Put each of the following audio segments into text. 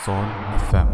Sol FM.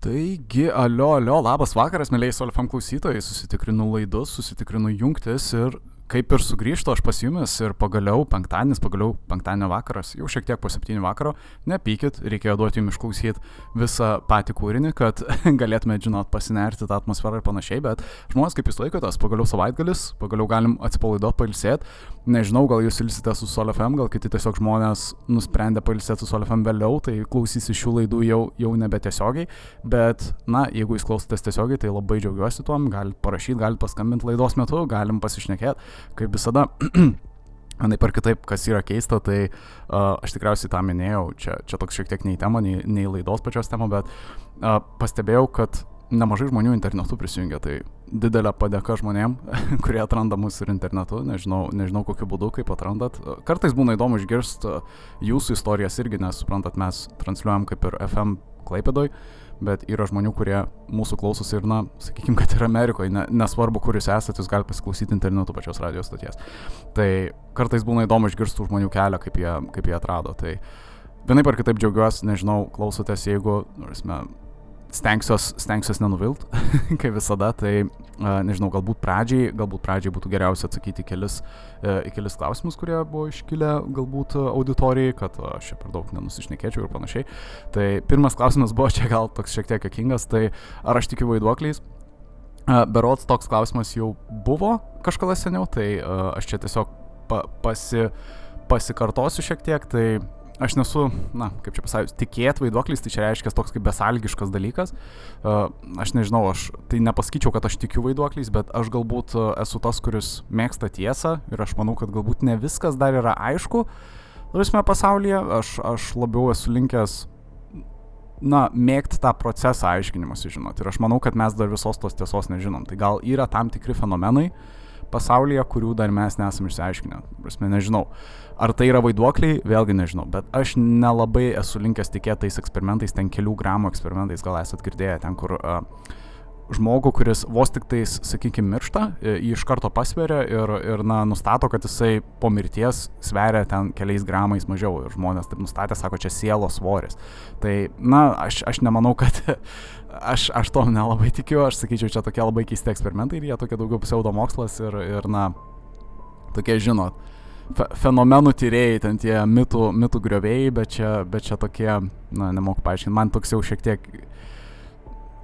Taigi, alio, alio, labas vakaras, mėlyjei Sol FM klausytojai, susitikrinu laidus, susitikrinu jungtis ir kaip ir sugrįžtu aš pas jumis ir pagaliau penktadienis, pagaliau penktadienio vakaras, jau šiek tiek po septynių vakaro, nepykit, reikėjo duoti jums išklausyti visą patį kūrinį, kad galėtumėte, žinot, pasinerti tą atmosferą ir panašiai, bet žmonės kaip jūs laikotas, pagaliau savaitgalis, pagaliau galim atsipalaiduoti, pailsėti, nežinau, gal jūs ilsite su SolFM, gal kiti tiesiog žmonės nusprendė pailsėti su SolFM vėliau, tai klausysi šių laidų jau, jau nebe tiesiogiai, bet, na, jeigu jūs klausotės tiesiogiai, tai labai džiaugiuosi tuom, galite parašyti, galite paskambinti laidos metu, galim pasišnekėti kaip visada. Vienaip ar kitaip, kas yra keista, tai uh, aš tikriausiai tą minėjau, čia, čia toks šiek tiek nei tema, nei, nei laidos pačios tema, bet uh, pastebėjau, kad nemažai žmonių internetu prisijungia, tai didelė padėka žmonėm, kurie atranda mus ir internetu, nežinau, nežinau kokiu būdu, kaip atrandat. Kartais būna įdomu išgirsti jūsų istorijas irgi, nes suprantat, mes transliuojam kaip ir FM Klaipėdoj, bet yra žmonių, kurie mūsų klausosi ir, na, sakykime, kad ir Amerikoje, ne, nesvarbu, kur jūs esate, jūs galite pasiklausyti internetu pačios radijos stoties. Tai kartais būna įdomu išgirsti žmonių kelią, kaip jie, kaip jie atrado. Tai vienaip ar kitaip džiaugiuosi, nežinau, klausotės, jeigu, norėsime, stengsiuos, stengsiuos nenuvilt, kaip visada, tai nežinau, galbūt pradžiai, galbūt pradžiai būtų geriausia atsakyti kelis, e, į kelis klausimus, kurie buvo iškilę galbūt auditorijai, kad aš čia per daug nenusišnekėčiau ir panašiai. Tai pirmas klausimas buvo čia gal toks šiek tiek jokingas, tai ar aš tikiu vaiduokliais? Berots toks klausimas jau buvo kažkada seniau, tai aš čia tiesiog pa, pasi, pasikartosiu šiek tiek, tai aš nesu, na, kaip čia pasakius, tikėt vaiduoklis, tai čia reiškia toks kaip besalgiškas dalykas. Uh, aš nežinau, aš tai nepasakyčiau, kad aš tikiu vaiduokliais, bet aš galbūt uh, esu tas, kuris mėgsta tiesą ir aš manau, kad galbūt ne viskas dar yra aišku. Rusme pasaulyje, aš, aš labiau esu linkęs na, mėgti tą procesą aiškinimus, žinot. Ir aš manau, kad mes dar visos tos tiesos nežinom. Tai gal yra tam tikri fenomenai pasaulyje, kurių dar mes nesam išsiaiškinę. Prasme, nežinau. Ar tai yra vaiduokliai, vėlgi nežinau, bet aš nelabai esu linkęs tikėti tais eksperimentais, ten kelių gramų eksperimentais, gal esat girdėję, ten kur uh, žmogų, kuris vos tik tais, sakykime, miršta, jį iš karto pasveria ir, ir na, nustato, kad jisai po mirties sveria ten keliais gramais mažiau. Ir žmonės taip nustatė, sako, čia sielos svoris. Tai, na, aš, aš nemanau, kad aš, aš to nelabai tikiu, aš sakyčiau, čia tokie labai keisti eksperimentai ir jie tokie daugiau pseudomokslas ir, ir na, tokie, žinot, fe fenomenų tyrėjai, ten tie mitų, mitų griovėjai, bet čia, bet čia tokie, na, nemoku paaiškinti, man toks jau šiek tiek,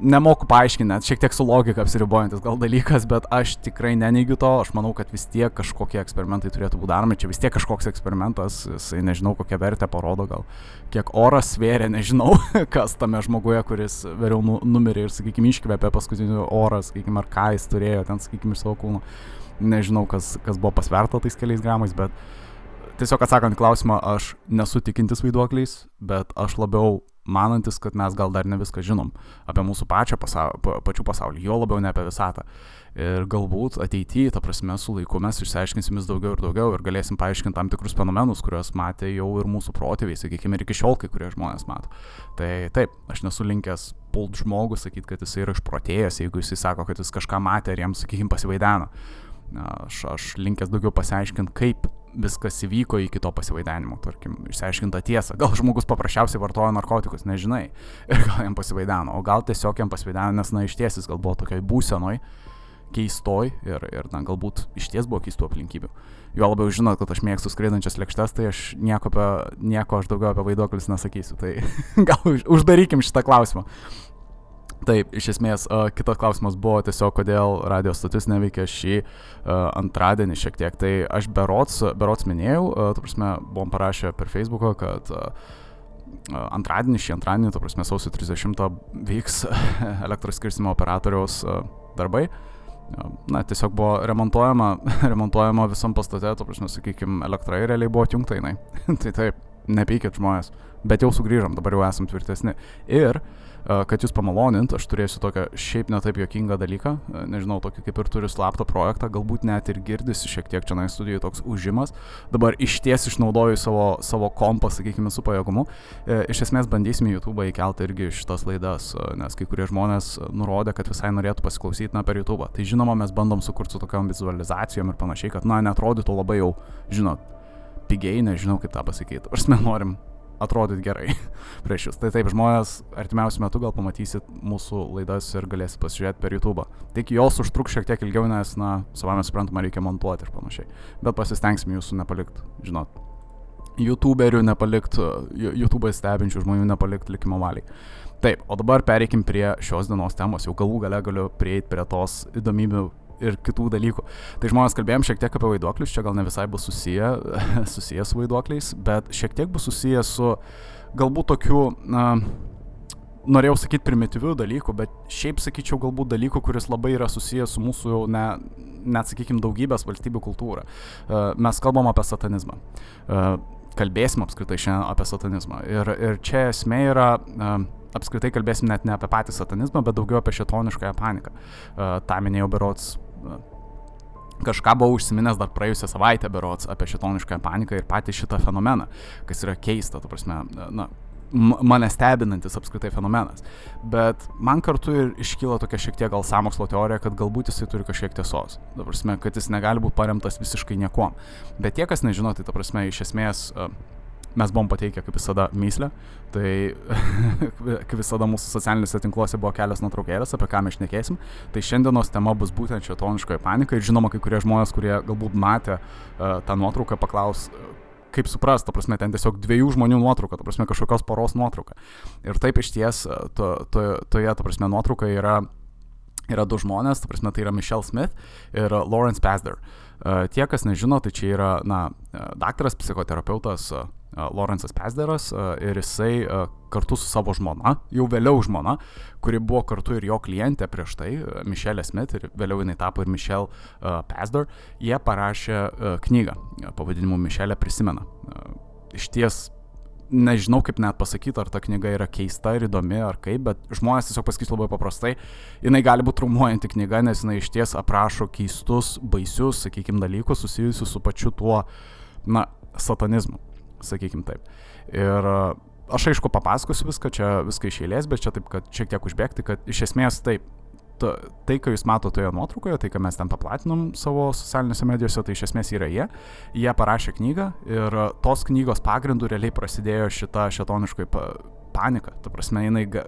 nemoku paaiškinti, net šiek tiek su logika apsiribojantis gal dalykas, bet aš tikrai neneigiu to, aš manau, kad vis tiek kažkokie eksperimentai turėtų būti daromi, čia vis tiek kažkoks eksperimentas, jisai nežinau kokią vertę parodo, gal kiek oras svėrė, nežinau, kas tame žmoguje, kuris vėliau nu, numirė ir, sakykime, iškvėpė paskutinį orą, sakykime, ar ką jis turėjo ten, sakykime, iš savo kūno. Nežinau, kas, kas buvo pasverta tais keliais gramais, bet tiesiog atsakant klausimą, aš nesu tikintis vaiduokliais, bet aš labiau manantis, kad mes gal dar ne viską žinom apie mūsų pačią pasaulį, pa, pačių pasaulį, jo labiau ne apie visatą. Ir galbūt ateityje, ta prasme, su laiku mes išsiaiškinsim vis daugiau ir daugiau ir galėsim paaiškinti tam tikrus fenomenus, kuriuos matė jau ir mūsų protėviai, sakykime, ir iki šiol kai kurie žmonės mato. Tai taip, aš nesu linkęs pult žmogų sakyti, kad jis yra išprotėjęs, jeigu jis sako, kad jis kažką matė ir jam, sakykime, pasivaideno. Aš, aš linkęs daugiau pasiaiškinti, kaip viskas įvyko iki to pasivaidenimo, tarkim, išsiaiškinta tiesa. Gal žmogus paprasčiausiai vartoja narkotikus, nežinai, ir gal jam pasivaideno, o gal tiesiog jam pasivaideno, nes, na, iš tiesis gal buvo tokioj būsenoj, keistoj ir, ir na, galbūt iš ties buvo keistų aplinkybių. Jo labiau žinot, kad aš mėgstu skraidančias lėkštas, tai aš nieko, apie, nieko aš daugiau apie vaiduoklius nesakysiu. Tai gal uždarykim šitą klausimą. Taip, iš esmės, kitas klausimas buvo tiesiog, kodėl radio stotis neveikia šį antradienį šiek tiek. Tai aš berots, berots minėjau, tu prasme, buvom parašę per Facebooką, kad antradienį, šį antradienį, tu prasme, sausio 30 vyks elektros skirstimo operatoriaus darbai. Na, tiesiog buvo remontuojama, remontuojama visam pastate, tu prasme, sakykime, elektra ir realiai buvo atjungta jinai. tai taip, nepykit žmonės, bet jau sugrįžom, dabar jau esam tvirtesni. Ir uh, kad jūs pamalonint, aš turėsiu tokią šiaip netaip jokingą dalyką, nežinau, tokį kaip ir turiu slaptą projektą, galbūt net ir girdisi šiek tiek čia na studijoje toks užimas, dabar iš ties išnaudoju savo, savo kompą, sakykime, su pajėgumu, e, iš esmės bandysime YouTube įkelti irgi šitas laidas, nes kai kurie žmonės nurodė, kad visai norėtų pasiklausyti na, per YouTube. Tai žinoma, mes bandom sukurti su tokiam vizualizacijom ir panašiai, kad, na, netrodytų labai jau, žinot, pigiai, nežinau kaip tą pasakyti. Aš mes norim atrodyti gerai prieš jūs. Tai taip, žmonės artimiausiu metu gal pamatysit mūsų laidas ir galėsit pasižiūrėti per YouTube. Tik jos užtruks šiek tiek ilgiau, nes, na, savame suprantama, reikia montuoti ir panašiai. Bet pasistengsim jūsų nepalikti, žinot. YouTuberių nepalikti, YouTube stebinčių žmonių nepalikti likimo valiai. Taip, o dabar pereikim prie šios dienos temos. Jau galų gale galiu prieiti prie tos įdomybių ir kitų dalykų. Tai žmonės kalbėjom šiek tiek apie vaiduoklius, čia gal ne visai bus susiję, susiję su vaiduokliais, bet šiek tiek bus susiję su galbūt tokiu, na, norėjau sakyti primityvių dalykų, bet šiaip sakyčiau galbūt dalykų, kuris labai yra susijęs su mūsų jau ne, net, sakykime, daugybės valstybių kultūra. E, mes kalbam apie satanizmą. E, kalbėsim apskritai šiandien apie satanizmą. Ir, ir čia esmė yra e, apskritai kalbėsim net ne apie patį satanizmą, bet daugiau apie šetoniškąją paniką. Ta minėjau berots kažką buvau užsiminęs dar praėjusią savaitę berots apie šitonišką paniką ir patį šitą fenomeną, kas yra keista, tu prasme, na, mane stebinantis apskritai fenomenas. Bet man kartu ir iškyla tokia šiek tiek gal samokslo teorija, kad galbūt jisai turi kažkiek tiesos. Ta prasme, kad jis negali būti paremtas visiškai niekuom. Bet tie, kas nežino, tai ta prasme, iš esmės mes buvom pateikę kaip visada myslę, tai kaip visada mūsų socialiniuose tinkluose buvo kelios nuotraukėlės, apie ką mes šnekėsim. Tai šiandienos tema bus būtent šitoniškoji panika ir žinoma, kai kurie žmonės, kurie galbūt matė uh, tą nuotrauką, paklaus, kaip suprast, ta prasme, ten tiesiog dviejų žmonių nuotrauka, ta prasme, kažkokios poros nuotrauka. Ir taip iš ties, to, to, toje, ta prasme, nuotraukoje yra, yra du žmonės, ta prasme, tai yra Michelle Smith ir Lawrence Pasder. Uh, tie, kas nežino, tai čia yra, na, daktaras, psichoterapeutas, Lorenzas Pesderas ir jisai kartu su savo žmona, jau vėliau žmona, kuri buvo kartu ir jo klientė prieš tai, Mišelė Smith ir vėliau jinai tapo ir Mišel Pesder, jie parašė knygą pavadinimu Mišelė prisimena. Iš ties nežinau kaip net pasakyti, ar ta knyga yra keista ir įdomi, ar kaip, bet žmonės tiesiog pasakys labai paprastai, jinai gali būti traumuojanti knyga, nes jinai iš ties aprašo keistus, baisius, sakykime, dalykus susijusius su pačiu tuo, na, satanizmu sakykim taip. Ir e, aš aišku papasakosiu viską, čia viską iš eilės, bet čia taip, kad šiek tiek užbėgti, kad iš esmės taip, ta, tai, ką jūs matote toje nuotraukoje, tai, ką mes ten paplatinom savo socialinėse medijose, tai iš esmės yra jie. Jie parašė knygą ir tos knygos pagrindų realiai prasidėjo šita šetoniškai panika. Ta prasme, jinai ga,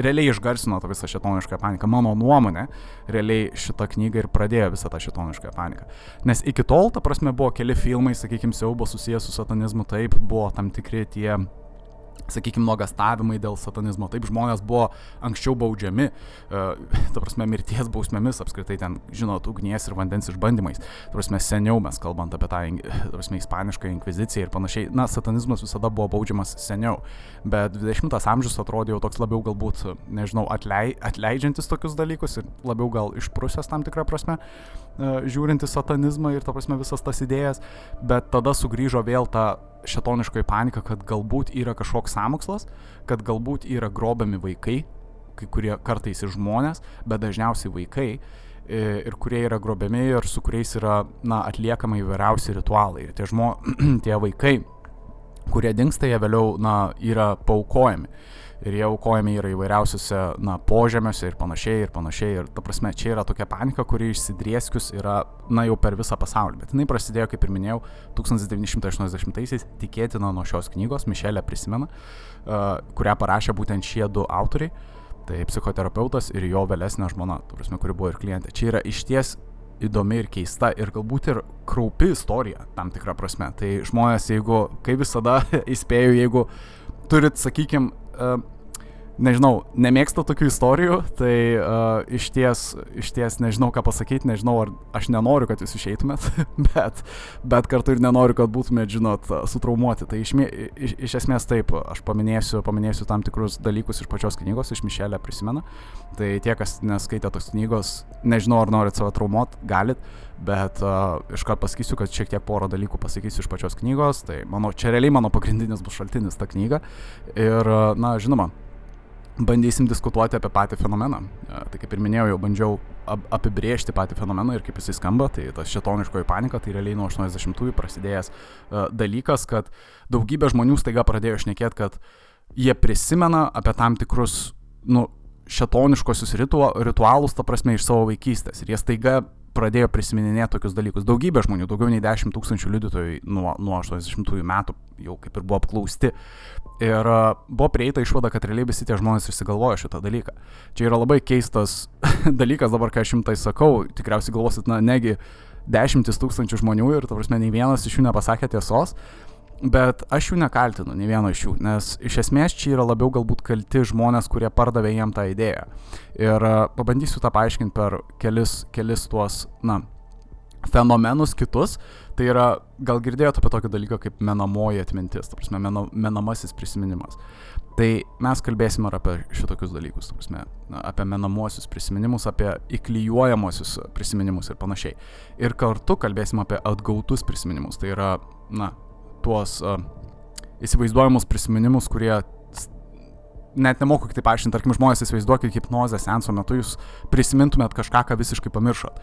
realiai išgarsino tą visą šitonišką paniką. Mano nuomonė, realiai šitą knygą ir pradėjo visą tą šitonišką paniką. Nes iki tol, ta prasme, buvo keli filmai, sakykime, siaubo susijęs su satanizmu, taip, buvo tam tikri tie sakykime, nuogastavimai dėl satanizmo. Taip žmonės buvo anksčiau baudžiami, uh, ta prasme, mirties bausmėmis, apskritai ten, žinot, ugnies ir vandens išbandymais. Ta prasme, seniau mes kalbant apie tą, ta prasme, ispanišką inkviziciją ir panašiai. Na, satanizmas visada buvo baudžiamas seniau, bet 20-as amžius atrodė jau toks labiau galbūt, nežinau, atlei, atleidžiantis tokius dalykus ir labiau gal išprusęs tam tikrą prasme, žiūrinti satanizmą ir, ta prasme, visas tas idėjas, bet tada sugrįžo vėl ta šetoniškoji panika, kad galbūt yra kažkoks samokslas, kad galbūt yra grobiami vaikai, kai kurie kartais ir žmonės, bet dažniausiai vaikai, e, ir kurie yra grobiami ir su kuriais yra na, atliekama įvairiausi ritualai. Ir tie, žmo, tie vaikai, kurie dinksta, jie vėliau na, yra paukojami ir jie aukojami yra įvairiausiose, na, požemiuose ir panašiai, ir panašiai. Ir ta prasme, čia yra tokia panika, kuri išsidrieskius yra, na, jau per visą pasaulį. Bet jinai prasidėjo, kaip ir minėjau, 1980-aisiais, tikėtina nuo šios knygos, Mišelė prisimena, uh, kurią parašė būtent šie du autoriai. Tai psichoterapeutas ir jo vėlesnė žmona, tu prasme, kuri buvo ir klientė. Čia yra išties įdomi ir keista ir galbūt ir kraupi istorija tam tikrą prasme. Tai žmonės, jeigu, kaip visada įspėju, jeigu turit, sakykime, uh, nežinau, nemėgsta tokių istorijų, tai uh, iš, ties, iš ties nežinau ką pasakyti, nežinau, ar aš nenoriu, kad jūs išeitumėt, bet, bet kartu ir nenoriu, kad būtumėt, žinot, sutraumuoti. Tai iš, iš, iš esmės taip, aš paminėsiu, paminėsiu tam tikrus dalykus iš pačios knygos, iš Mišelė prisimena. Tai tie, kas neskaitė tos knygos, nežinau, ar norit save traumuot, galit, bet uh, iškart pasakysiu, kad šiek tiek porą dalykų pasakysiu iš pačios knygos. Tai mano, čia realiai mano pagrindinis bus šaltinis ta knyga. Ir, uh, na, žinoma, bandysim diskutuoti apie patį fenomeną. E, tai kaip ir minėjau, jau bandžiau apibriežti patį fenomeną ir kaip jisai skamba, tai ta šetoniškoji panika, tai realiai nuo 80-ųjų prasidėjęs e, dalykas, kad daugybė žmonių staiga pradėjo šnekėti, kad jie prisimena apie tam tikrus, nu, šetoniškosius ritualus, ta prasme, iš savo vaikystės. Ir jie staiga pradėjo prisiminėti tokius dalykus. Daugybė žmonių, daugiau nei 10 tūkstančių liudytojų nuo, nuo 80-ųjų metų jau kaip ir buvo apklausti. Ir buvo prieita išvada, kad realiai visi tie žmonės išsigalvojo šitą dalyką. Čia yra labai keistas dalykas dabar, ką aš šimtai sakau, tikriausiai galvosit, na, negi dešimtis tūkstančių žmonių ir, ta prasme, nei vienas iš jų nepasakė tiesos. Bet aš jų nekaltinu, nei vieno iš jų, nes iš esmės čia yra labiau galbūt kalti žmonės, kurie pardavė jiem tą idėją. Ir pabandysiu tą paaiškinti per kelis, kelis tuos, na, fenomenus kitus. Tai yra, gal girdėjote apie tokį dalyką kaip menamoji atmintis, ta prasme, mena, menamasis prisiminimas. Tai mes kalbėsime ir apie šitokius dalykus, ta prasme, apie menamuosius prisiminimus, apie įklyjuojamosius prisiminimus ir panašiai. Ir kartu kalbėsime apie atgautus prisiminimus. Tai yra, na, tuos uh, įsivaizduojamus prisiminimus, kurie net nemoku kitaip paaiškinti, tarkim, žmonės įsivaizduokit hipnozės senso metu, jūs prisimintumėt kažką, ką visiškai pamiršot.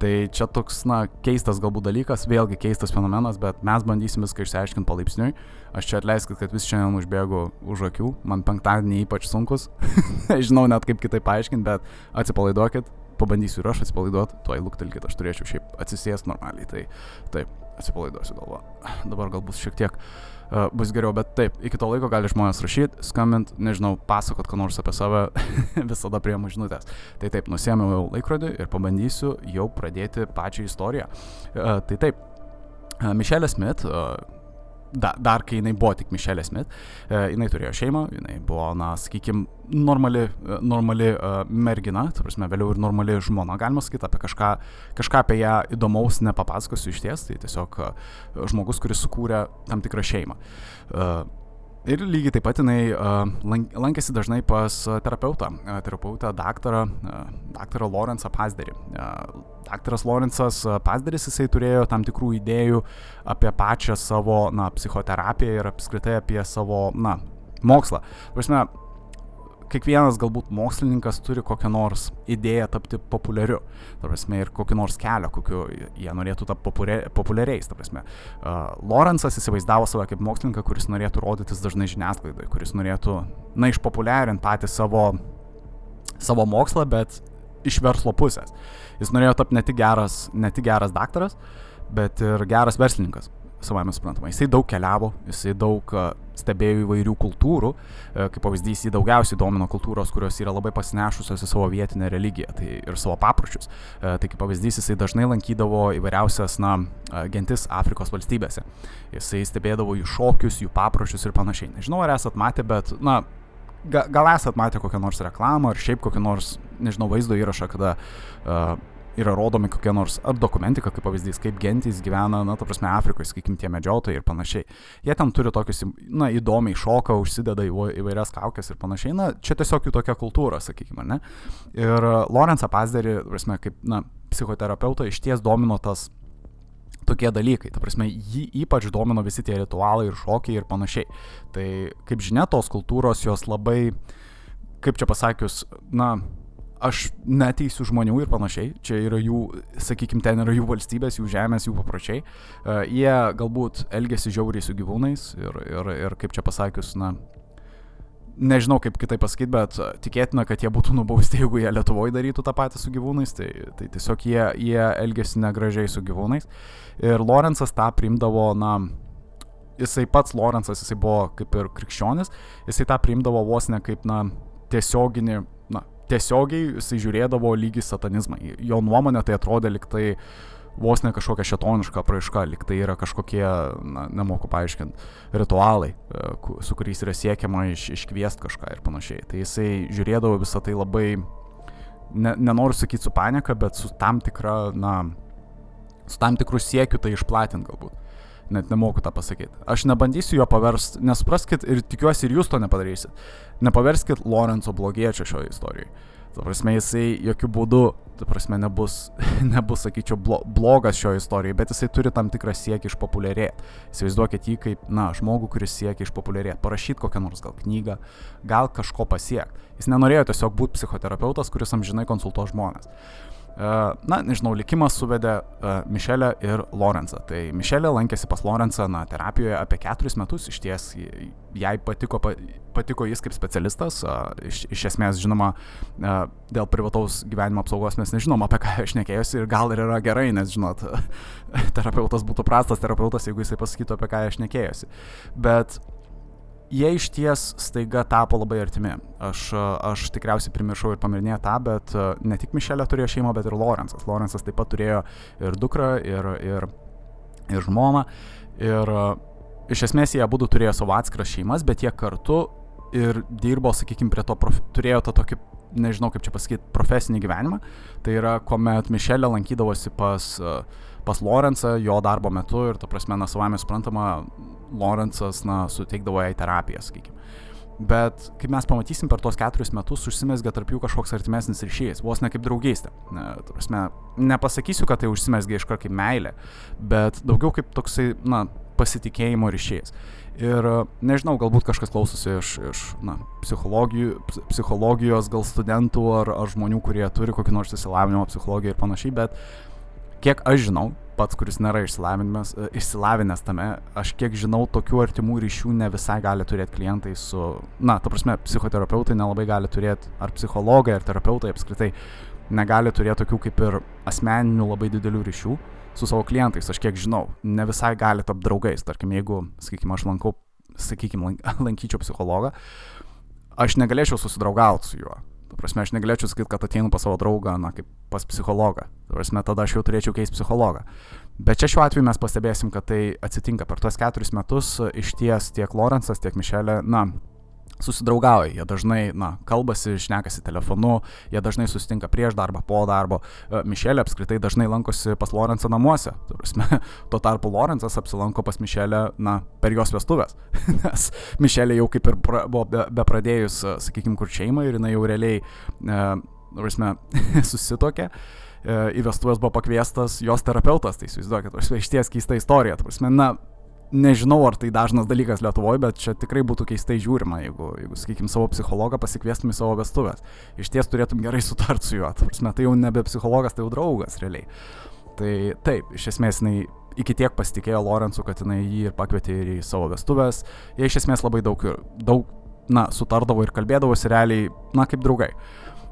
Tai čia toks, na, keistas galbūt dalykas, vėlgi keistas fenomenas, bet mes bandysim viską išsiaiškinti palaipsniui. Aš čia atleiskit, kad vis šiandien užbėgu už akių, man penktadienį ypač sunkus, nežinau net kaip kitaip paaiškinti, bet atsipalaiduokit, pabandysiu ir aš atsipalaiduoti, tuoj luktelkit, aš turėčiau šiaip atsisėsti normaliai, tai taip, atsipalaiduosiu galvo. Dabar galbūt šiek tiek uh, bus geriau, bet taip, iki to laiko gali žmonės rašyti, skambint, nežinau, pasakot, ką nors apie save, visada priemu žinutės. Tai taip, nusėmiau laikrodį ir pabandysiu jau pradėti pačią istoriją. Uh, tai taip, uh, Mišelė Smith, uh, da, dar kai jinai buvo tik Mišelė Smith, e, jinai turėjo šeimą, jinai buvo, na, sakykime, normali, e, normali uh, mergina, tai prasme, vėliau ir normali žmona, galima sakyti, apie kažką, kažką apie ją įdomaus nepapasakosiu iš ties, tai tiesiog žmogus, kuris sukūrė tam tikrą šeimą. Ir lygiai taip pat jinai lankėsi dažnai pas terapeutą, terapeutą daktarą, daktarą Lorenzą Pasderį. Uh, daktaras Lorenzas Pasderis, jisai turėjo tam tikrų idėjų apie pačią savo, na, psichoterapiją ir apskritai apie savo, na, mokslą. Prasme, kiekvienas galbūt mokslininkas turi kokią nors idėją tapti populiariu, ta prasme, ir kokį nors kelią, kokiu jie norėtų tapti populiariais, ta prasme. Uh, Lorenzas įsivaizdavo save kaip mokslininką, kuris norėtų rodytis dažnai žiniasklaidai, kuris norėtų, na, išpopuliarinti patį savo, savo mokslą, bet iš verslo pusės. Jis norėjo tapti ne tik geras, ne tik geras daktaras, bet ir geras verslininkas savame suprantama. Jisai daug keliavo, jisai daug stebėjo įvairių kultūrų, kaip pavyzdys, jį daugiausiai domino kultūros, kurios yra labai pasinešusios į savo vietinę religiją tai ir savo papročius. Tai kaip pavyzdys, jisai dažnai lankydavo įvairiausias, na, gentis Afrikos valstybėse. Jisai stebėdavo jų šokius, jų papročius ir panašiai. Nežinau, ar esat matę, bet, na, gal esat matę kokią nors reklamą ar šiaip kokią nors, nežinau, vaizdo įrašą, kada uh, yra rodomi kokie nors, ar dokumentika, kaip pavyzdys, kaip gentys gyvena, na, ta prasme, Afrikoje, sakykime, tie medžiotojai ir panašiai. Jie ten turi tokius, na, įdomiai šoka, užsideda įvairias kaukės ir panašiai. Na, čia tiesiog jų tokia kultūra, sakykime, ne? Ir Lorenzą Pazderį, prasme, kaip, na, psichoterapeutą iš ties domino tas tokie dalykai. Ta prasme, jį ypač domino visi tie ritualai ir šokiai ir panašiai. Tai, kaip žinia, tos kultūros jos labai, kaip čia pasakius, na, aš neteisiu žmonių ir panašiai. Čia yra jų, sakykime, ten yra jų valstybės, jų žemės, jų papročiai. Uh, jie galbūt elgesi žiauriai su gyvūnais ir, ir, ir kaip čia pasakius, na, nežinau kaip kitaip pasakyti, bet tikėtina, kad jie būtų nubausti, jeigu jie Lietuvoje darytų tą patį su gyvūnais, tai, tai tiesiog jie, jie elgesi negražiai su gyvūnais. Ir Lorenzas tą primdavo, na, jisai pats Lorenzas, jisai buvo kaip ir krikščionis, jisai tą primdavo vos ne kaip, na, tiesioginį tiesiogiai jisai žiūrėdavo lygį satanizmą. Jo nuomonė tai atrodė liktai vos ne kažkokia šetoniška apraiška, liktai yra kažkokie, na, nemoku paaiškinti, ritualai, e, su kuriais yra siekiama iš, iškviesti kažką ir panašiai. Tai jisai žiūrėdavo visą tai labai, ne, nenoriu sakyti su panika, bet su tam tikra, na, su tam tikrų siekiu tai išplatinti galbūt net nemoku tą pasakyti. Aš nebandysiu jo paversti, nesupraskit ir tikiuosi ir jūs to nepadarysit nepaverskit Lorenzo blogiečio šioje istorijoje. Ta prasme, jisai jokių būdų, ta prasme, nebus, nebus sakyčiau, blo, blogas šioje istorijoje, bet jisai turi tam tikrą siekį išpopuliarėti. Įsivaizduokit jį kaip, na, žmogų, kuris siekia išpopuliarėti, parašyti kokią nors gal knygą, gal kažko pasiekti. Jis nenorėjo tiesiog būti psichoterapeutas, kuris amžinai konsultuo žmonės. Na, nežinau, likimas suvedė Mišelę ir Lorenzą. Tai Mišelė lankėsi pas Lorenzą, na, terapijoje apie keturis metus, iš ties jai patiko, patiko jis kaip specialistas, iš, iš esmės, žinoma, dėl privataus gyvenimo apsaugos mes nežinom, apie ką aš nekėjusi ir gal ir yra gerai, nes, žinot, terapeutas būtų prastas terapeutas, jeigu jisai pasakytų, apie ką aš nekėjusi. Bet jie iš ties staiga tapo labai artimi. Aš, aš tikriausiai primiršau ir pamirnėjau tą, bet e, ne tik Mišelė turėjo šeimą, bet ir Lorenzas. Lorenzas taip pat turėjo ir dukrą, ir, ir, ir žmoną. Ir e, iš esmės jie abu turėjo savo atskiras šeimas, bet jie kartu ir dirbo, sakykime, prie to, prof, turėjo tą tokį, nežinau kaip čia pasakyti, profesinį gyvenimą. Tai yra, kuomet Mišelė lankydavosi pas, e, pas Lorenzą jo darbo metu ir, ta prasme, na, savame suprantama, Lorenzas, na, suteikdavo jai terapiją, sakykime. Bet kaip mes pamatysim per tos keturis metus, užsimesgė tarp jų kažkoks artimesnis ryšys, vos ne kaip draugystė. Ne, prasme, nepasakysiu, kad tai užsimesgė iškart kaip meilė, bet daugiau kaip toksai, na, pasitikėjimo ryšys. Ir nežinau, galbūt kažkas klausosi iš, iš na, psichologijos, gal studentų ar, ar žmonių, kurie turi kokį nors įsilavinimą psichologiją ir panašiai, bet kiek aš žinau, pats, kuris nėra e, išsilavinęs tame, aš kiek žinau, tokių artimų ryšių ne visai gali turėti klientai su, na, ta prasme, psichoterapeutai nelabai gali turėti, ar psichologai, ar terapeutai apskritai negali turėti tokių kaip ir asmeninių labai didelių ryšių su savo klientais, aš kiek žinau, ne visai gali tapti draugais. Tarkim, jeigu, sakykime, aš lankau, sakykime, lankyčiau psichologą, aš negalėčiau susidraugauti su juo. Prasme, aš negalėčiau sakyti, kad ateinu pas savo draugą, na, kaip pas psichologą. Prasme, tada aš jau turėčiau keisti psichologą. Bet čia šiuo atveju mes pastebėsim, kad tai atsitinka per tuos keturis metus iš ties tiek Lorenzas, tiek Mišelė, na, susidraugauja, jie dažnai, na, kalbasi, šnekasi telefonu, jie dažnai susitinka prieš darbą, po darbo. E, Mišelė apskritai dažnai lankosi pas Lorenzą namuose. Tuo tarpu Lorenzas apsilanko pas Mišelę, na, per jos vestuvės. Nes Mišelė jau kaip ir pra, buvo be, be pradėjus, e, sakykime, kur šeimą ir jinai jau realiai, e, prasme, susitokė. E, į vestuvės buvo pakviestas jos terapeutas, tai įsivaizduokit, iš ties keista istorija. Prasme, na, nežinau, ar tai dažnas dalykas Lietuvoje, bet čia tikrai būtų keistai žiūrima, jeigu, jeigu sakykime, savo psichologą pasikviestum į savo vestuvės. Iš ties turėtum gerai sutart su juo. Prasme, tai jau nebe psichologas, tai jau draugas realiai. Tai taip, iš esmės jinai iki tiek pasitikėjo Lorenzu, kad jinai jį ir pakvietė ir į savo vestuvės. Jie iš esmės labai daug, daug na, sutardavo ir kalbėdavosi realiai, na, kaip draugai.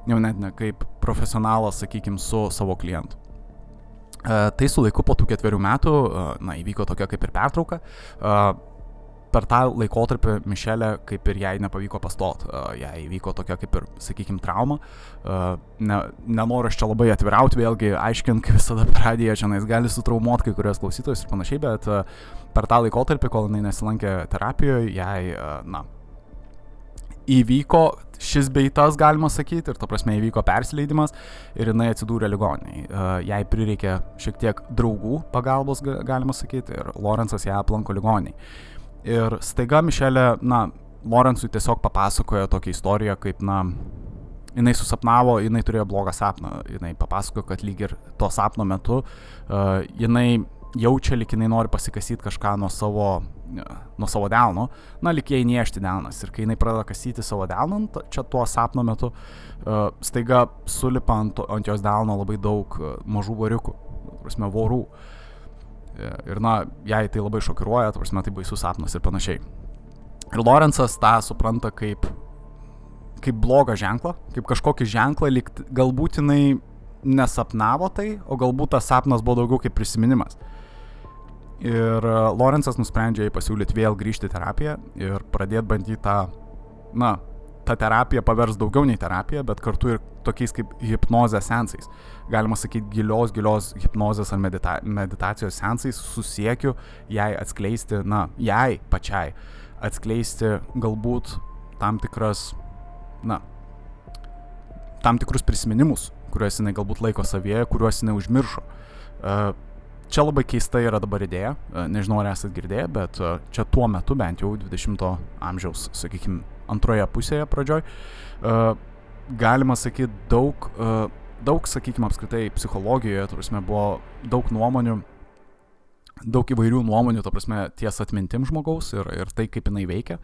Jau net ne kaip profesionalas, sakykime, su savo klientu. E, tai su laiku po tų ketverių metų, e, na, įvyko tokia kaip ir pertrauka. E, per tą laikotarpį Mišelė kaip ir jai nepavyko pastot, jai įvyko tokia kaip ir, sakykime, trauma. Ne, nenoriu aš čia labai atvirauti, vėlgi aiškint, kaip visada per radiją čia nais gali sutraumuoti kai kurios klausytojus ir panašiai, bet per tą laikotarpį, kol jinai nesilankė terapijoje, jai, na, įvyko šis beitas, galima sakyti, ir ta prasme įvyko persileidimas ir jinai atsidūrė ligoniai. Jai prireikė šiek tiek draugų pagalbos, galima sakyti, ir Lorenzas ją aplanko ligoniai. Ir staiga Mišelė, na, Lorenzui tiesiog papasakojo tokią istoriją, kaip, na, jinai susapnavo, jinai turėjo blogą sapną, jinai papasakojo, kad lyg ir to sapno metu uh, jinai jaučia, lyg jinai nori pasikasyti kažką nuo savo nuo savo delno, na, lik jai niešti delnas. Ir kai jinai pradeda kasyti savo delną, čia tuo sapno metu, uh, staiga sulipa ant, ant jos delno labai daug uh, mažų variukų, prasme, vorų. E, ir, na, jai tai labai šokiruoja, prasme, tai baisus sapnas ir panašiai. Ir Lorenzas tą supranta kaip, kaip blogą ženklą, kaip kažkokį ženklą, lyg galbūt jinai nesapnavo tai, o galbūt tas sapnas buvo daugiau kaip prisiminimas. Ir e, Lorenzas nusprendžia jai pasiūlyti vėl grįžti į terapiją ir pradėti bandyti tą, na, tą terapiją pavers daugiau nei terapiją, bet kartu ir tokiais kaip hipnozės sensais. Galima sakyti, gilios, gilios hipnozės ar medita meditacijos sensais susiekiu jai atskleisti, na, jai pačiai atskleisti galbūt tam tikras, na, tam tikrus prisiminimus, kuriuos jinai galbūt laiko savyje, kuriuos jinai užmiršo. Uh, Čia labai keista yra dabar idėja, e, nežinau ar esate girdėję, bet e, čia tuo metu, bent jau 20-o amžiaus, sakykime, antroje pusėje pradžioj, e, galima sakyti daug, daug, sakykime, apskritai psichologijoje, turime, buvo daug nuomonių, daug įvairių nuomonių, ta prasme, ties atmintim žmogaus ir, ir tai, kaip jinai veikia.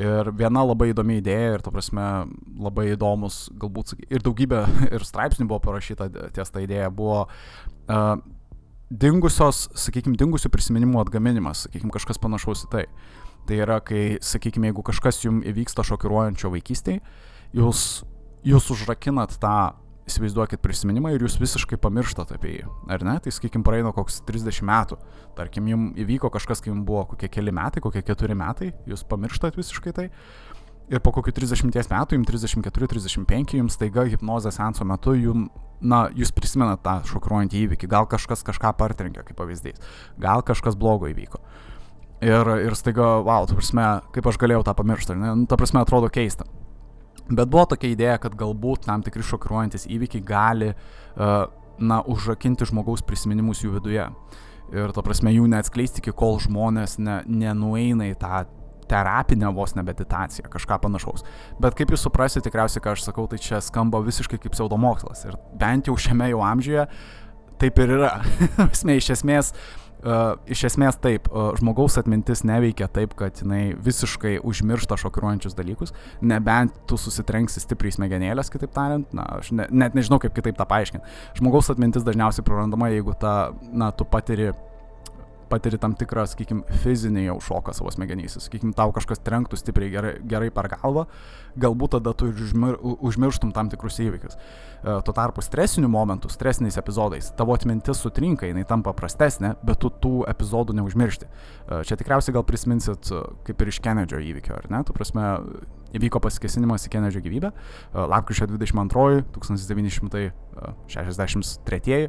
Ir viena labai įdomi idėja ir, ta prasme, labai įdomus, galbūt ir daugybė ir straipsnių buvo parašyta ties tą idėją, buvo uh, dingusios, sakykime, dingusių prisiminimų atgaminimas, sakykime, kažkas panašaus į tai. Tai yra, kai, sakykime, jeigu kažkas jums įvyksta šokiruojančio vaikystėje, jūs, jūs užrakinat tą įsivaizduokit prisiminimą ir jūs visiškai pamirštat apie jį, ar ne? Tai sakykime, praeina koks 30 metų, tarkim, jums įvyko kažkas, kai jums buvo kokie keli metai, kokie keturi metai, jūs pamirštat visiškai tai. Ir po kokių 30 metų, jums 34-35, jums taiga hipnozės senso metu, jums, na, jūs prisimenat tą šokiruojantį įvykį, gal kažkas kažką partrenkė, kaip pavyzdys, gal kažkas blogo įvyko. Ir, ir staiga, wow, ta prasme, kaip aš galėjau tą pamiršti, ne? Nu, ta prasme, atrodo keista. Bet buvo tokia idėja, kad galbūt tam tikri šokiruojantis įvykiai gali, uh, na, užrakinti žmogaus prisiminimus jų viduje. Ir ta prasme, jų neatskleisti iki kol žmonės ne, nenueina į tą terapinę vos ne meditaciją, kažką panašaus. Bet kaip jūs suprasite, tikriausiai, ką aš sakau, tai čia skamba visiškai kaip pseudomokslas. Ir bent jau šiame jau amžiuje taip ir yra. iš esmės, uh, iš esmės taip, uh, žmogaus atmintis neveikia taip, kad jinai visiškai užmiršta šokiruojančius dalykus, nebent tu susitrenksi stipriai smegenėlės, kitaip tariant, na, aš ne, net nežinau, kaip kitaip tą paaiškinti. Žmogaus atmintis dažniausiai prarandama, jeigu ta, na, tu patiri patiri tam tikrą, sakykime, fizinį jau šoką savo smegenyse. Sakykime, tau kažkas trenktų stipriai gerai, gerai per galvą, galbūt tada tu užmir, užmirštum tam tikrus įvykius. E, tuo tarpu stresinių momentų, stresiniais epizodais, tavo atmintis sutrinka, jinai tampa prastesnė, bet tu tų epizodų neužmiršti. E, čia tikriausiai gal prisiminsit e, kaip ir iš Kenedžio įvykio, ar ne? Tu prasme, įvyko pasikesinimas į Kenedžio gyvybę, lapkričio 22, 1963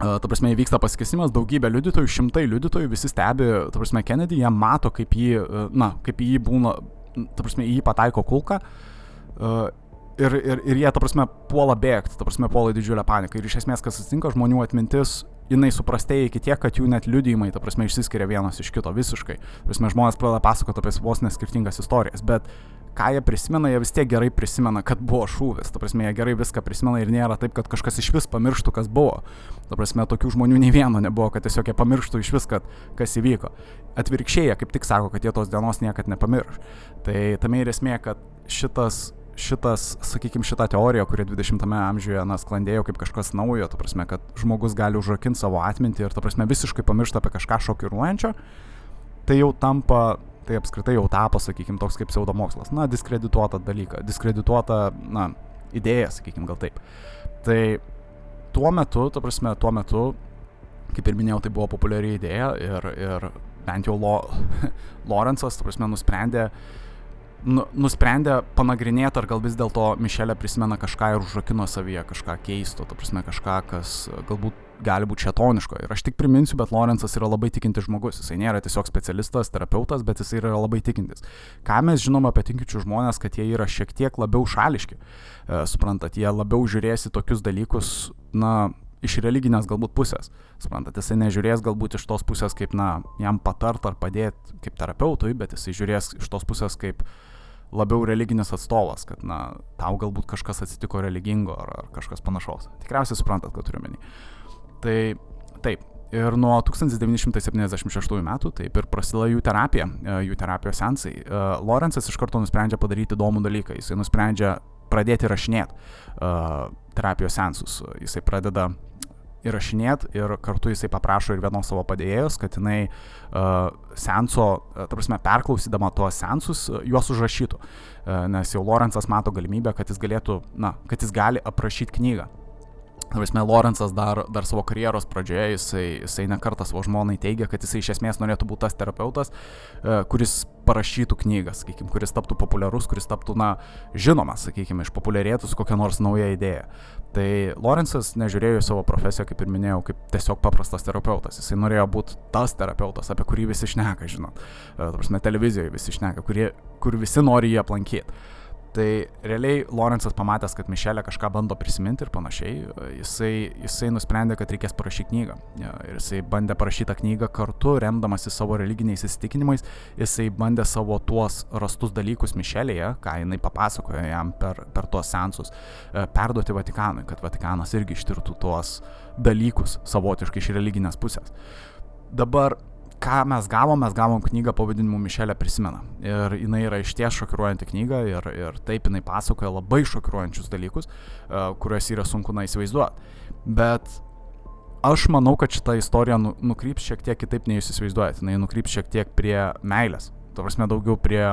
Ta prasme, įvyksta pasikesimas, daugybė liudytojų, šimtai liudytojų, visi stebi, ta prasme, Kennedy, jie mato, kaip jį, na, kaip jį būna, ta prasme, jį pataiko kulka. Ir, ir, ir jie, ta prasme, puola bėgti, ta prasme, puola didžiulę paniką. Ir iš esmės, kas atsitinka, žmonių atmintis, jinai suprastėja iki tiek, kad jų net liudijimai, ta prasme, išsiskiria vienas iš kito visiškai. Ta prasme, žmonės pradeda pasakoti apie vos neskirtingas istorijas, bet ką jie prisimena, jie vis tiek gerai prisimena, kad buvo šūvis. Ta prasme, jie gerai viską prisimena ir nėra taip, kad kažkas iš vis pamirštų, kas buvo. Ta prasme, tokių žmonių nei vieno nebuvo, kad tiesiog jie pamirštų iš vis, kad kas įvyko. Atvirkščiai, jie kaip tik sako, kad jie tos dienos niekad nepamirš. Tai tame ir esmė, kad šitas šitas, sakykime, šita teorija, kuri 20-ame amžiuje na, sklandėjo kaip kažkas naujo, ta prasme, kad žmogus gali užrakinti savo atmintį ir, ta prasme, visiškai pamiršta apie kažką šokiruojančio, tai jau tampa tai apskritai jau tapo, sakykime, toks kaip pseudomokslas. Na, diskredituota dalyka, diskredituota, na, idėja, sakykime, gal taip. Tai tuo metu, ta prasme, tuo metu, kaip ir minėjau, tai buvo populiari idėja ir, ir bent jau Lo, Lorenzas, ta prasme, nusprendė nu, nusprendė panagrinėti, ar gal vis dėlto Mišelė prisimena kažką ir užrakino savyje, kažką keisto, ta prasme kažką, kas galbūt gali būti šetoniško. Ir aš tik priminsiu, bet Lorenzas yra labai tikintis žmogus. Jisai nėra tiesiog specialistas, terapeutas, bet jisai yra labai tikintis. Ką mes žinom apie tikinčių žmonės, kad jie yra šiek tiek labiau šališki. E, suprantat, jie labiau žiūrės į tokius dalykus, na, iš religinės galbūt pusės. Suprantat, jisai nežiūrės galbūt iš tos pusės, kaip, na, jam patart ar padėti kaip terapeutui, bet jisai žiūrės iš tos pusės kaip, labiau religinis atstovas, kad, na, tau galbūt kažkas atsitiko religingo ar, ar kažkas panašaus. Tikriausiai suprantat, ką turiu menį. Tai taip, ir nuo 1976 metų taip ir prasideda jų terapija, e, jų terapijos sensai. E, Lorenzas iš karto nusprendžia padaryti įdomų dalyką, jisai nusprendžia pradėti rašinėti uh, terapijos sensus. Jisai pradeda įrašinėt ir kartu jisai paprašo ir vienos savo padėjėjos, kad jinai uh, senso, ta prasme, perklausydama tuos sensus, uh, juos užrašytų. Uh, nes jau Lorenzas mato galimybę, kad jis galėtų, na, kad jis gali aprašyti knygą. Prasme, Lorenzas dar, dar savo karjeros pradžioje, jisai, jisai nekartą savo žmonai teigia, kad jisai iš esmės norėtų būti tas terapeutas, e, kuris parašytų knygas, sakykime, kuris taptų populiarus, kuris taptų, na, žinomas, sakykime, išpopuliarėtų su kokia nors nauja idėja. Tai Lorenzas nežiūrėjo į savo profesiją, kaip ir minėjau, kaip tiesiog paprastas terapeutas. Jisai norėjo būti tas terapeutas, apie kurį visi šneka, žinot. E, prasme, televizijoje visi šneka, kurie, kur visi nori jį aplankyti. Tai realiai Lorenzas pamatęs, kad Mišelė kažką bando prisiminti ir panašiai, jisai, jisai nusprendė, kad reikės parašyti knygą. Ir jisai bandė parašyti tą knygą kartu, remdamasi savo religiniais įsitikinimais, jisai bandė savo tuos rastus dalykus Mišelėje, ką jinai papasakojo jam per, per tuos sensus, e, perduoti Vatikanui, kad Vatikanas irgi ištirtų tuos dalykus savotiškai iš religinės pusės. Dabar ką mes gavom, mes gavom knygą pavadinimu Mišelė prisimena. Ir jinai yra išties šokiruojanti knyga ir, ir taip jinai pasakoja labai šokiruojančius dalykus, uh, kuriuos yra sunku na įsivaizduoti. Bet aš manau, kad šita istorija nu, nukryps šiek tiek kitaip nei jūs įsivaizduojate. Jinai nukryps šiek tiek prie meilės. Tuo prasme daugiau prie,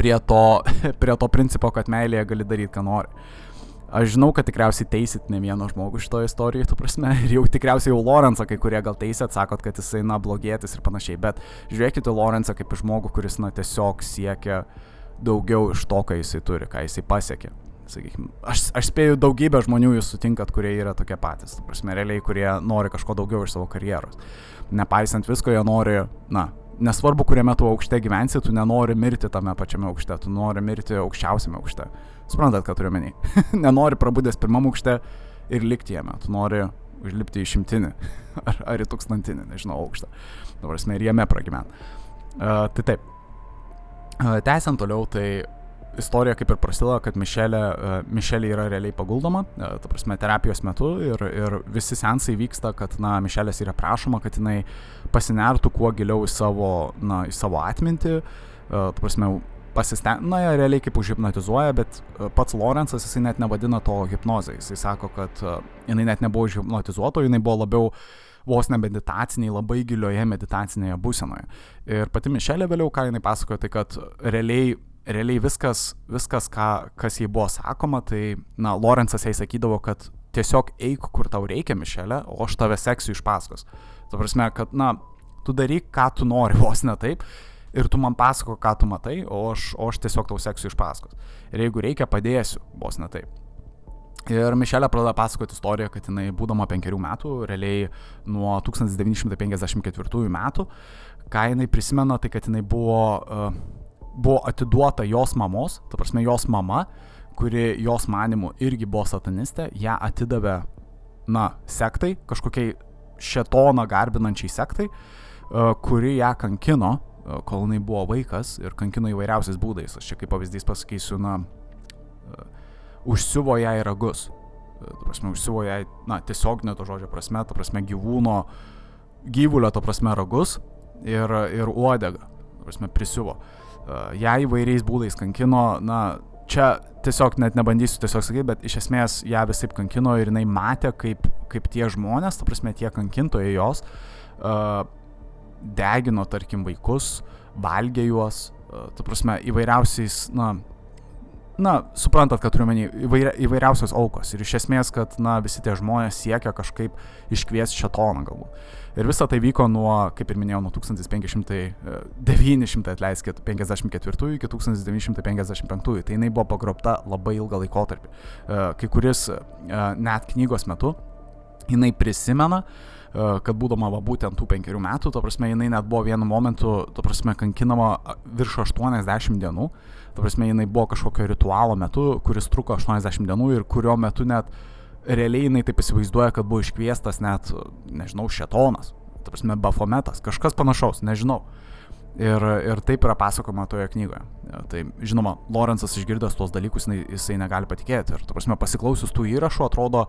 prie, to, prie to principo, kad meilėje gali daryti, ką nori. Aš žinau, kad tikriausiai teisit ne vieną žmogų šitoje istorijoje, tu prasme, ir jau tikriausiai jau Lorenzą kai kurie gal teisėt, sakot, kad jisai, na, blogėtis ir panašiai, bet žiūrėkite Lorenzą kaip žmogų, kuris, na, tiesiog siekia daugiau iš to, ką jisai turi, ką jisai pasiekė. Sakykime, aš, aš spėju daugybę žmonių jūs sutinkat, kurie yra tokie patys, tu prasme, realiai, kurie nori kažko daugiau iš savo karjeros. Nepaisant visko, jie nori, na, nesvarbu, kuriame tu aukšte gyvensi, tu nenori mirti tame pačiame aukšte, tu nori mirti aukščiausiame aukšte. Suprantat, ką turiu menį. nenori prabudęs pirmam aukšte ir likti jame, tu nori užlipti į šimtinį ar, ar į tūkstantinį, nežinau, aukštą. Dabar esmė ir jame pragyvent. Uh, tai taip. Uh, tęsiant toliau, tai istorija kaip ir prasideda, kad Mišelė, uh, Mišelė yra realiai paguldoma, uh, ta prasme, terapijos metu ir, ir visi sensai vyksta, kad, na, Mišelės yra prašoma, kad jinai pasinertų kuo giliau į savo, na, į savo atmintį, uh, ta prasme, pasistengti, na, jie realiai kaip užhipnotizuoja, bet pats Lorenzas, jisai net nevadina to hipnozai, jisai sako, kad jinai net nebuvo užhipnotizuota, jinai buvo labiau vos ne meditaciniai, labai gilioje meditacinėje būsenoje. Ir pati Mišelė vėliau, ką jinai pasakojo, tai kad realiai realiai viskas, viskas ką, kas jai buvo sakoma, tai, na, Lorenzas jai sakydavo, kad tiesiog eik, kur tau reikia, Mišelė, o aš tave seksiu iš paskos. Tu prasme, kad, na, tu daryk, ką tu nori, vos ne taip, ir tu man pasako, ką tu matai, o aš, o aš tiesiog tau seksiu iš paskos. Ir jeigu reikia, padėsiu, vos ne taip. Ir Mišelė pradeda pasakoti istoriją, kad jinai būdama penkerių metų, realiai nuo 1954 metų, ką jinai prisimena, tai kad jinai buvo uh, buvo atiduota jos mamos, ta prasme jos mama, kuri jos manimu irgi buvo satanistė, ją atidavė, na, sektai, kažkokiai šetoną garbinančiai sektai, e, kuri ją kankino, e, kol jinai buvo vaikas ir kankino įvairiausiais būdais. Aš čia kaip pavyzdys pasakysiu, na, e, užsiuvo ją į ragus. Ta prasme, užsiuvo ją, na, tiesiog ne to žodžio prasme, ta prasme, gyvūno, gyvulio, ta prasme, ragus ir, ir uodegą, ta prasme, prisiuvo. Uh, ją įvairiais būdais kankino, na, čia tiesiog net nebandysiu tiesiog sakyti, bet iš esmės ją visai kankino ir jinai matė, kaip, kaip tie žmonės, ta prasme, tie kankintojai jos, uh, degino, tarkim, vaikus, valgė juos, uh, ta prasme, įvairiausiais, na, na, suprantat, kad turiu menį įvairia, įvairiausios aukos ir iš esmės, kad, na, visi tie žmonės siekia kažkaip iškviesti šetoną galbūt. Ir visa tai vyko nuo, kaip ir minėjau, nuo 1500, 900, e, atleiskit, 54 iki 1955. Tai jinai buvo pagrobta labai ilgą laikotarpį. E, kai kuris e, net knygos metu jinai prisimena, kad būdama va būtent tų penkerių metų, to prasme, jinai net buvo vienu momentu, to prasme, kankinama virš 80 dienų, to prasme, jinai buvo kažkokio ritualo metu, kuris truko 80 dienų ir kurio metu net realiai jinai taip įsivaizduoja, kad buvo iškviestas net, nežinau, šetonas, ta prasme, bafometas, kažkas panašaus, nežinau. Ir, ir taip yra pasakoma toje knygoje. Tai žinoma, Lorenzas išgirdęs tuos dalykus, jisai, jisai negali patikėti. Ir, tu prasme, pasiklausius tų įrašų, atrodo,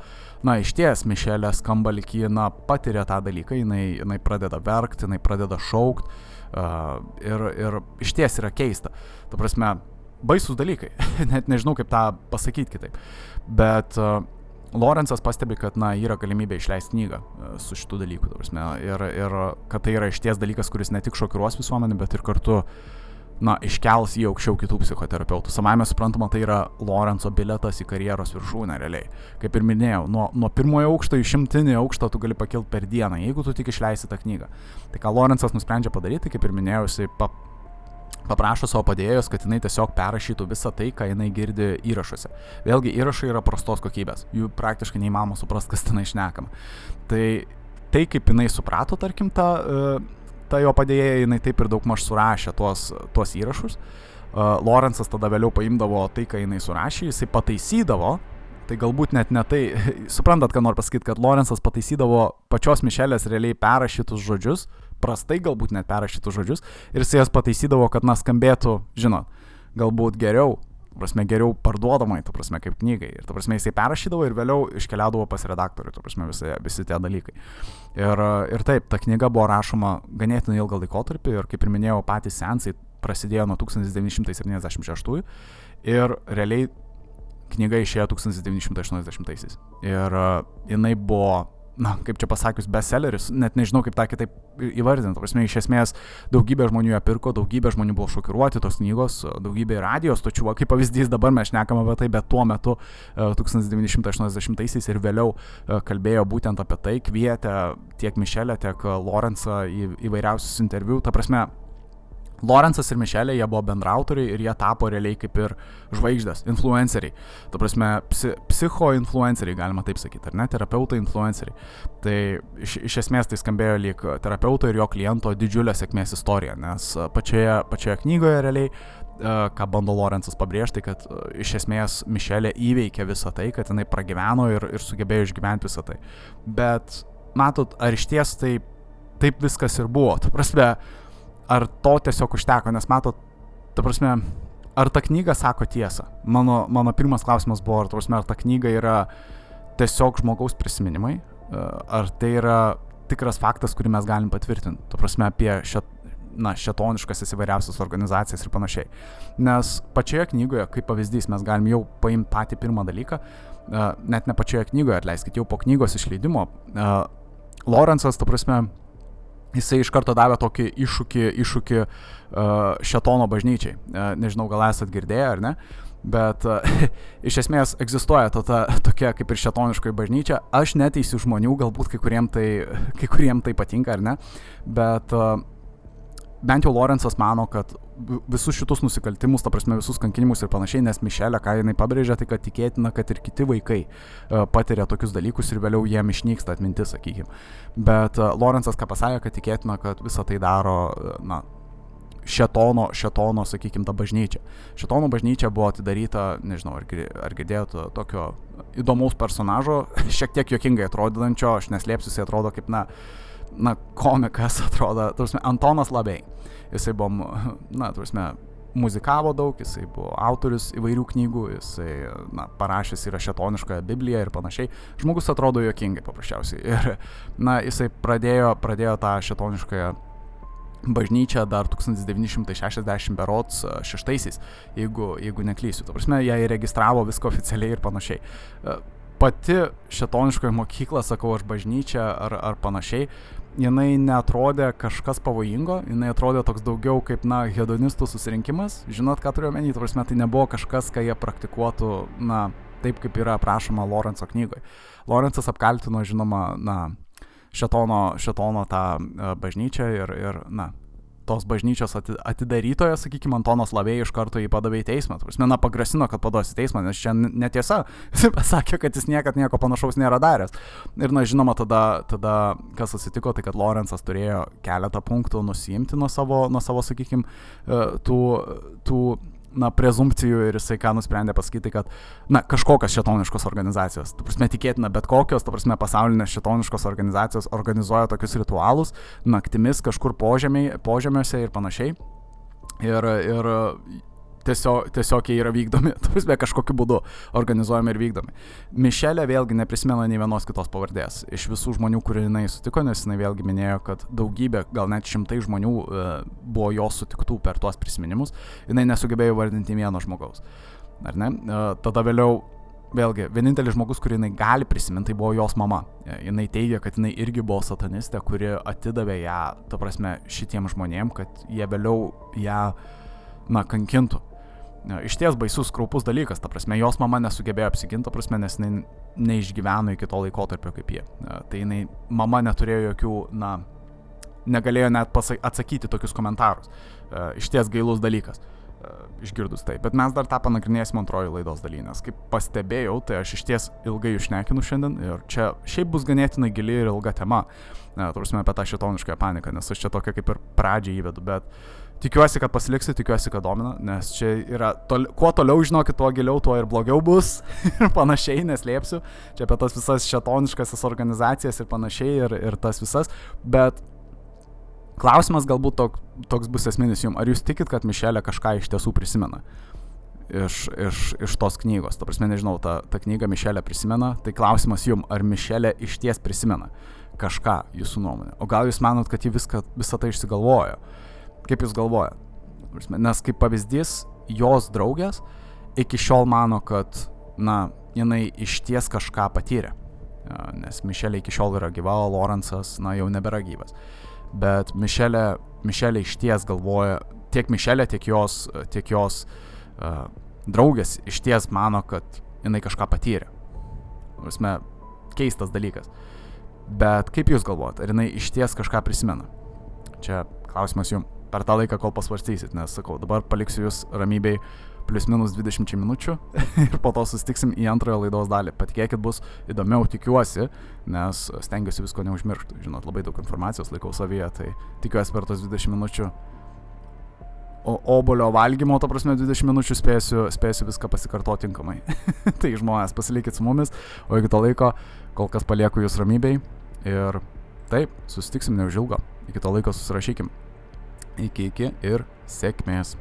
na, iš ties Mišelė skamba lyg ji, na, patiria tą dalyką, jinai, jinai pradeda verkti, jinai pradeda šaukti. Uh, ir, ir iš ties yra keista. Tu prasme, baisus dalykai. Net nežinau, kaip tą pasakyti kitaip. Bet uh, Lorenzas pastebi, kad, na, yra galimybė išleisti knygą e, su šitų dalykų, prasme, ir, ir kad tai yra išties dalykas, kuris ne tik šokiruos visuomenį, bet ir kartu, na, iškels jį aukščiau kitų psichoterapeutų. Savame suprantama, tai yra Lorenzo biletas į karjeros viršūnę realiai. Kaip ir minėjau, nuo, nuo pirmojo aukšto į šimtinį aukštą tu gali pakilti per dieną, jeigu tu tik išleisi tą knygą. Tai ką Lorenzas nusprendžia padaryti, kaip ir minėjau, jisai pa, paprašo savo padėjėjos, kad jinai tiesiog perrašytų visą tai, ką jinai girdi įrašuose. Vėlgi įrašai yra prastos kokybės, jų praktiškai neįmanoma suprasti, kas ten išnekama. Tai tai, kaip jinai suprato, tarkim, tą, e, tą jo padėjėją, jinai taip ir daug maž surašė tuos, tuos įrašus. E, Lorenzas tada vėliau paimdavo tai, ką jinai surašė, jisai pataisydavo, tai galbūt net ne tai, suprantat, ką noriu pasakyti, kad Lorenzas pataisydavo pačios Mišelės realiai perrašytus žodžius, prastai galbūt net perrašytus žodžius ir jis jas pataisydavo, kad na skambėtų, žinot, galbūt geriau, prasme, geriau parduodamai, tu prasme, kaip knygai. Ir tu prasme, jisai perrašydavo ir vėliau iškeliaudavo pas redaktorių, tu prasme, visi, visi tie dalykai. Ir, ir taip, ta knyga buvo rašoma ganėtinai ilgą laikotarpį ir, kaip ir minėjau, patys sensai prasidėjo nuo 1976 ir realiai knyga išėjo 1980-aisiais. Ir uh, jinai buvo na, kaip čia pasakius, bestselleris, net nežinau kaip tą kitaip įvardinti. Prasme, iš esmės daugybė žmonių ją pirko, daugybė žmonių buvo šokiruoti tos knygos, daugybė radijos stočių, kaip pavyzdys dabar mes šnekam apie tai, bet tuo metu 1980-aisiais ir vėliau kalbėjo būtent apie tai, kvietė tiek Mišelę, tiek Lorenzą į įvairiausius interviu. Ta prasme, Lorenzas ir Mišelė, jie buvo bendrautoriai ir jie tapo realiai kaip ir žvaigždės, influenceriai. Ta prasme, psi, psicho-influenceriai, galima taip sakyti, ar ne, terapeutai influenceriai. Tai iš, iš esmės tai skambėjo lyg terapeuto ir jo kliento didžiulė sėkmės istorija, nes pačioje, pačioje knygoje realiai ką bando Lorenzas pabrėžti, kad iš esmės Mišelė įveikė visą tai, kad jinai pragyveno ir, ir sugebėjo išgyventi visą tai. Bet, matot, ar iš ties taip, taip viskas ir buvo? Ta prasme, ar to tiesiog užteko, nes matot, ta prasme, ar ta knyga sako tiesą? Mano, mano pirmas klausimas buvo, ar, prasme, ar ta knyga yra tiesiog žmogaus prisiminimai, e, ar tai yra tikras faktas, kurį mes galim patvirtinti, tu prasme, apie šit, na, šetoniškasis įvairiausias organizacijas ir panašiai. Nes pačioje knygoje, kaip pavyzdys, mes galim jau paimti patį pirmą dalyką, e, net ne pačioje knygoje, atleiskit, jau po knygos išleidimo, e, Lorenzas, tu prasme, jisai iš karto davė tokį iššūkį, iššūkį uh, Šetono bažnyčiai. Uh, nežinau, gal esat girdėję ar ne, bet uh, iš esmės egzistuoja to, ta, tokia kaip ir šetoniškoji bažnyčia. Aš neteisiu žmonių, galbūt kai kuriem tai, kai kuriem tai patinka ar ne, bet uh, bent jau Lorenzas mano, kad visus šitus nusikaltimus, ta prasme visus kankinimus ir panašiai, nes Mišelė, ką jinai pabrėžia, tai kad tikėtina, kad ir kiti vaikai uh, patiria tokius dalykus ir vėliau jiem išnyksta atmintis, sakykime. Bet uh, Lorenzas ką pasakė, kad tikėtina, kad visą tai daro, uh, na, šetono, šetono, sakykime, ta bažnyčia. Šetono bažnyčia buvo atidaryta, nežinau, ar, ar girdėjote tokio įdomaus personažo, šiek tiek jokingai atrodančio, aš neslėpsiu, jis atrodo kaip, na, na, komikas atrodo, tarsi Antonas Labei. Jisai buvo, na, tarsi, muzikavo daug, jisai buvo autorius įvairių knygų, jisai, na, parašęs yra šetonišką Bibliją ir panašiai. Žmogus atrodo jokingai paprasčiausiai. Ir, na, jisai pradėjo, pradėjo tą šetoniškąją bažnyčią dar 1960 berots šeštaisiais, jeigu, jeigu neklysiu. Ta prasme, jie įregistravo viską oficialiai ir panašiai pati šetoniškoji mokykla, sakau, aš bažnyčia ar, ar panašiai, jinai netrodė kažkas pavojingo, jinai atrodė toks daugiau kaip, na, hedonistų susirinkimas. Žinot, ką turiu omeny, tu prasme, tai nebuvo kažkas, ką jie praktikuotų, na, taip kaip yra aprašoma Lorenzo knygoje. Lorenzas apkaltino, žinoma, na, šetono, šetono tą e, bažnyčią ir, ir, na, tos bažnyčios atidarytojas, sakykime, Antonas Lavėjai iš karto jį padavė į teismą. Prasme, na, pagrasino, kad paduos į teismą, nes čia netiesa. Jis pasakė, kad jis niekad nieko panašaus nėra daręs. Ir, na, žinoma, tada, tada kas atsitiko, tai kad Lorenzas turėjo keletą punktų nusimti nuo savo, nuo savo sakykime, tų, tų na, prezumpcijų ir jisai ką nusprendė pasakyti, kad, na, kažkokios šetoniškos organizacijos, tu prasme, tikėtina, bet kokios, tu prasme, pasaulinės šetoniškos organizacijos organizuoja tokius ritualus naktimis kažkur požemiai, požemiuose ir panašiai. Ir, ir tiesiog, tiesiog jie yra vykdomi, tarsi kažkokiu būdu organizuojami ir vykdomi. Mišelė vėlgi neprisimena nei vienos kitos pavardės. Iš visų žmonių, kurie jinai sutiko, nes jinai vėlgi minėjo, kad daugybė, gal net šimtai žmonių e, buvo jos sutiktų per tuos prisiminimus, jinai nesugebėjo vardinti vieno žmogaus. Ar ne? E, tada vėliau vėlgi, vienintelis žmogus, kurį jinai gali prisiminti, tai buvo jos mama. E, jinai teigia, kad jinai irgi buvo satanistė, kuri atidavė ją, ta prasme, šitiem žmonėm, kad jie vėliau ją, na, kankintų iš ties baisus, kraupus dalykas, ta prasme, jos mama nesugebėjo apsiginti, ta prasme, nes jinai neišgyveno iki to laikotarpio kaip jie. Tai jinai, mama neturėjo jokių, na, negalėjo net atsakyti tokius komentarus. Iš ties gailus dalykas išgirdus tai. Bet mes dar tą panagrinėsim antrojo laidos daly, nes kaip pastebėjau, tai aš iš ties ilgai išnekinu šiandien ir čia šiaip bus ganėtinai gili ir ilga tema, turėsime apie tą šitonišką paniką, nes aš čia tokia kaip ir pradžią įvedu, bet uh, Tikiuosi, kad pasiliksiu, tikiuosi, kad domina, nes čia yra, tol, kuo toliau žinokit, tuo giliau, tuo ir blogiau bus ir panašiai, neslėpsiu. Čia apie tas visas šetoniškasis organizacijas ir panašiai ir, ir tas visas. Bet klausimas galbūt tok, toks bus esminis jums. Ar jūs tikit, kad Mišelė kažką iš tiesų prisimena? iš, iš, iš tos knygos. Ta prasme, nežinau, ta, ta knyga Mišelė prisimena, tai klausimas jum, ar Mišelė iš ties prisimena kažką jūsų nuomonė. O gal jūs manot, kad ji viską, visą tai išsigalvojo? Kaip jūs galvojate? Nes kaip pavyzdys, jos draugės iki šiol mano, kad, na, jinai iš ties kažką patyrė. Nes Mišelė iki šiol yra gyva, o Lorenzas, na, jau nebėra gyvas. Bet Mišelė, Mišelė iš ties galvoja, tiek Mišelė, tiek jos, tiek jos uh, draugės iš ties mano, kad jinai kažką patyrė. Prasme, keistas dalykas. Bet kaip jūs galvojate, ar jinai iš ties kažką prisimena? Čia klausimas jums per tą laiką, kol pasvarstysit, nes sakau, dabar paliksiu jūs ramybėj plius minus 20 minučių ir po to sustiksim į antrąją laidos dalį. Patikėkit, bus įdomiau, tikiuosi, nes stengiuosi visko neužmiršti. Žinot, labai daug informacijos laikau savyje, tai tikiuosi per tos 20 minučių obolio valgymo, to prasme 20 minučių spėsiu, spėsiu viską pasikartoti tinkamai. tai žmonės, pasilikit su mumis, o iki to laiko kol kas palieku jūs ramybei ir taip, susitiksim neužilgo. Iki to laiko susirašykim. Iki iki ir sėkmės.